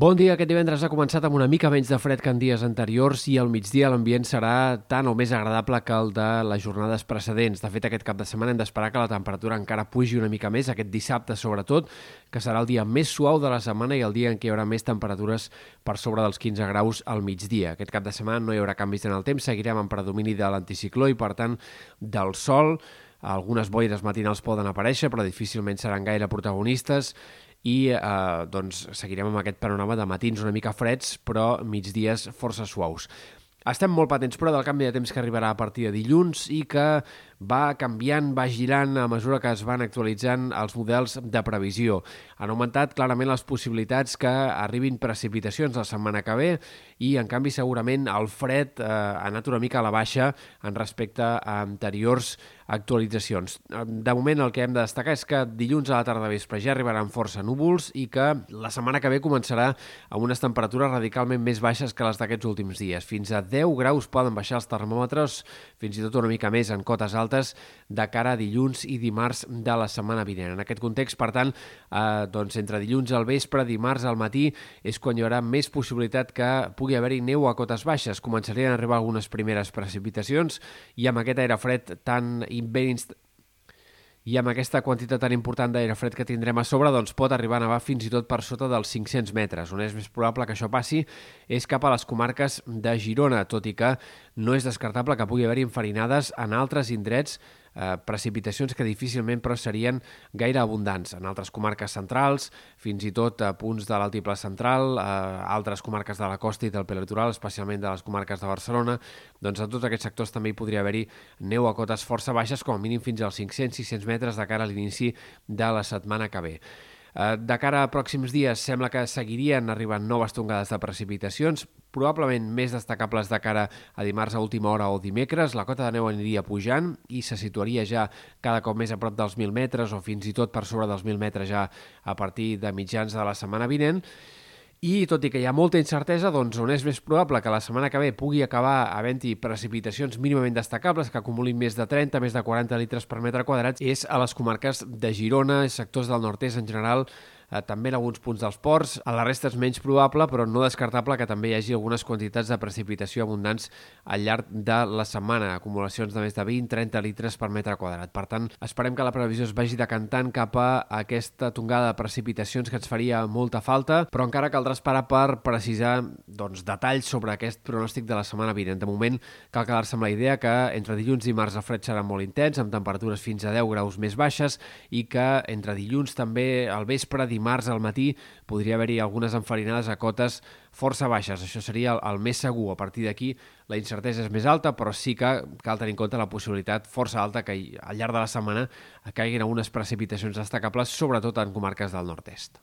Bon dia. Aquest divendres ha començat amb una mica menys de fred que en dies anteriors i al migdia l'ambient serà tan o més agradable que el de les jornades precedents. De fet, aquest cap de setmana hem d'esperar que la temperatura encara pugi una mica més, aquest dissabte sobretot, que serà el dia més suau de la setmana i el dia en què hi haurà més temperatures per sobre dels 15 graus al migdia. Aquest cap de setmana no hi haurà canvis en el temps, seguirem en predomini de l'anticicló i, per tant, del sol. Algunes boires matinals poden aparèixer, però difícilment seran gaire protagonistes i eh, doncs seguirem amb aquest panorama de matins una mica freds però migdies força suaus. Estem molt patents, però, del canvi de temps que arribarà a partir de dilluns i que va canviant, va girant a mesura que es van actualitzant els models de previsió. Han augmentat clarament les possibilitats que arribin precipitacions la setmana que ve i, en canvi, segurament el fred eh, ha anat una mica a la baixa en respecte a anteriors actualitzacions. De moment el que hem de destacar és que dilluns a la tarda vespre ja arribaran força núvols i que la setmana que ve començarà amb unes temperatures radicalment més baixes que les d'aquests últims dies. Fins a 10 graus poden baixar els termòmetres, fins i tot una mica més en cotes altes de cara a dilluns i dimarts de la setmana vinent. En aquest context, per tant, eh, doncs entre dilluns al vespre, dimarts al matí, és quan hi haurà més possibilitat que pugui haver-hi neu a cotes baixes. Començarien a arribar algunes primeres precipitacions i amb aquest aire fred tan ben i amb aquesta quantitat tan important d'aire fred que tindrem a sobre, doncs pot arribar a nevar fins i tot per sota dels 500 metres. On és més probable que això passi és cap a les comarques de Girona, tot i que no és descartable que pugui haver-hi enfarinades en altres indrets eh, precipitacions que difícilment però serien gaire abundants. En altres comarques centrals, fins i tot a punts de l'altiple central, eh, altres comarques de la costa i del prelitoral, especialment de les comarques de Barcelona, doncs en tots aquests sectors també hi podria haver-hi neu a cotes força baixes, com a mínim fins als 500-600 metres de cara a l'inici de la setmana que ve. Eh, de cara a pròxims dies sembla que seguirien arribant noves tongades de precipitacions, probablement més destacables de cara a dimarts a última hora o dimecres. La cota de neu aniria pujant i se situaria ja cada cop més a prop dels 1.000 metres o fins i tot per sobre dels 1.000 metres ja a partir de mitjans de la setmana vinent. I tot i que hi ha molta incertesa, doncs on és més probable que la setmana que ve pugui acabar havent-hi precipitacions mínimament destacables que acumulin més de 30, més de 40 litres per metre quadrat és a les comarques de Girona sectors del nord-est en general eh, també en alguns punts dels ports. A la resta és menys probable, però no descartable que també hi hagi algunes quantitats de precipitació abundants al llarg de la setmana, acumulacions de més de 20-30 litres per metre quadrat. Per tant, esperem que la previsió es vagi decantant cap a aquesta tongada de precipitacions que ens faria molta falta, però encara caldrà esperar per precisar doncs, detalls sobre aquest pronòstic de la setmana vinent. De moment, cal quedar-se amb la idea que entre dilluns i març el fred serà molt intens, amb temperatures fins a 10 graus més baixes, i que entre dilluns també al vespre, dimarts al matí podria haver-hi algunes enfarinades a cotes força baixes. Això seria el, el més segur. A partir d'aquí la incertesa és més alta, però sí que cal tenir en compte la possibilitat força alta que al llarg de la setmana caiguin algunes precipitacions destacables, sobretot en comarques del nord-est.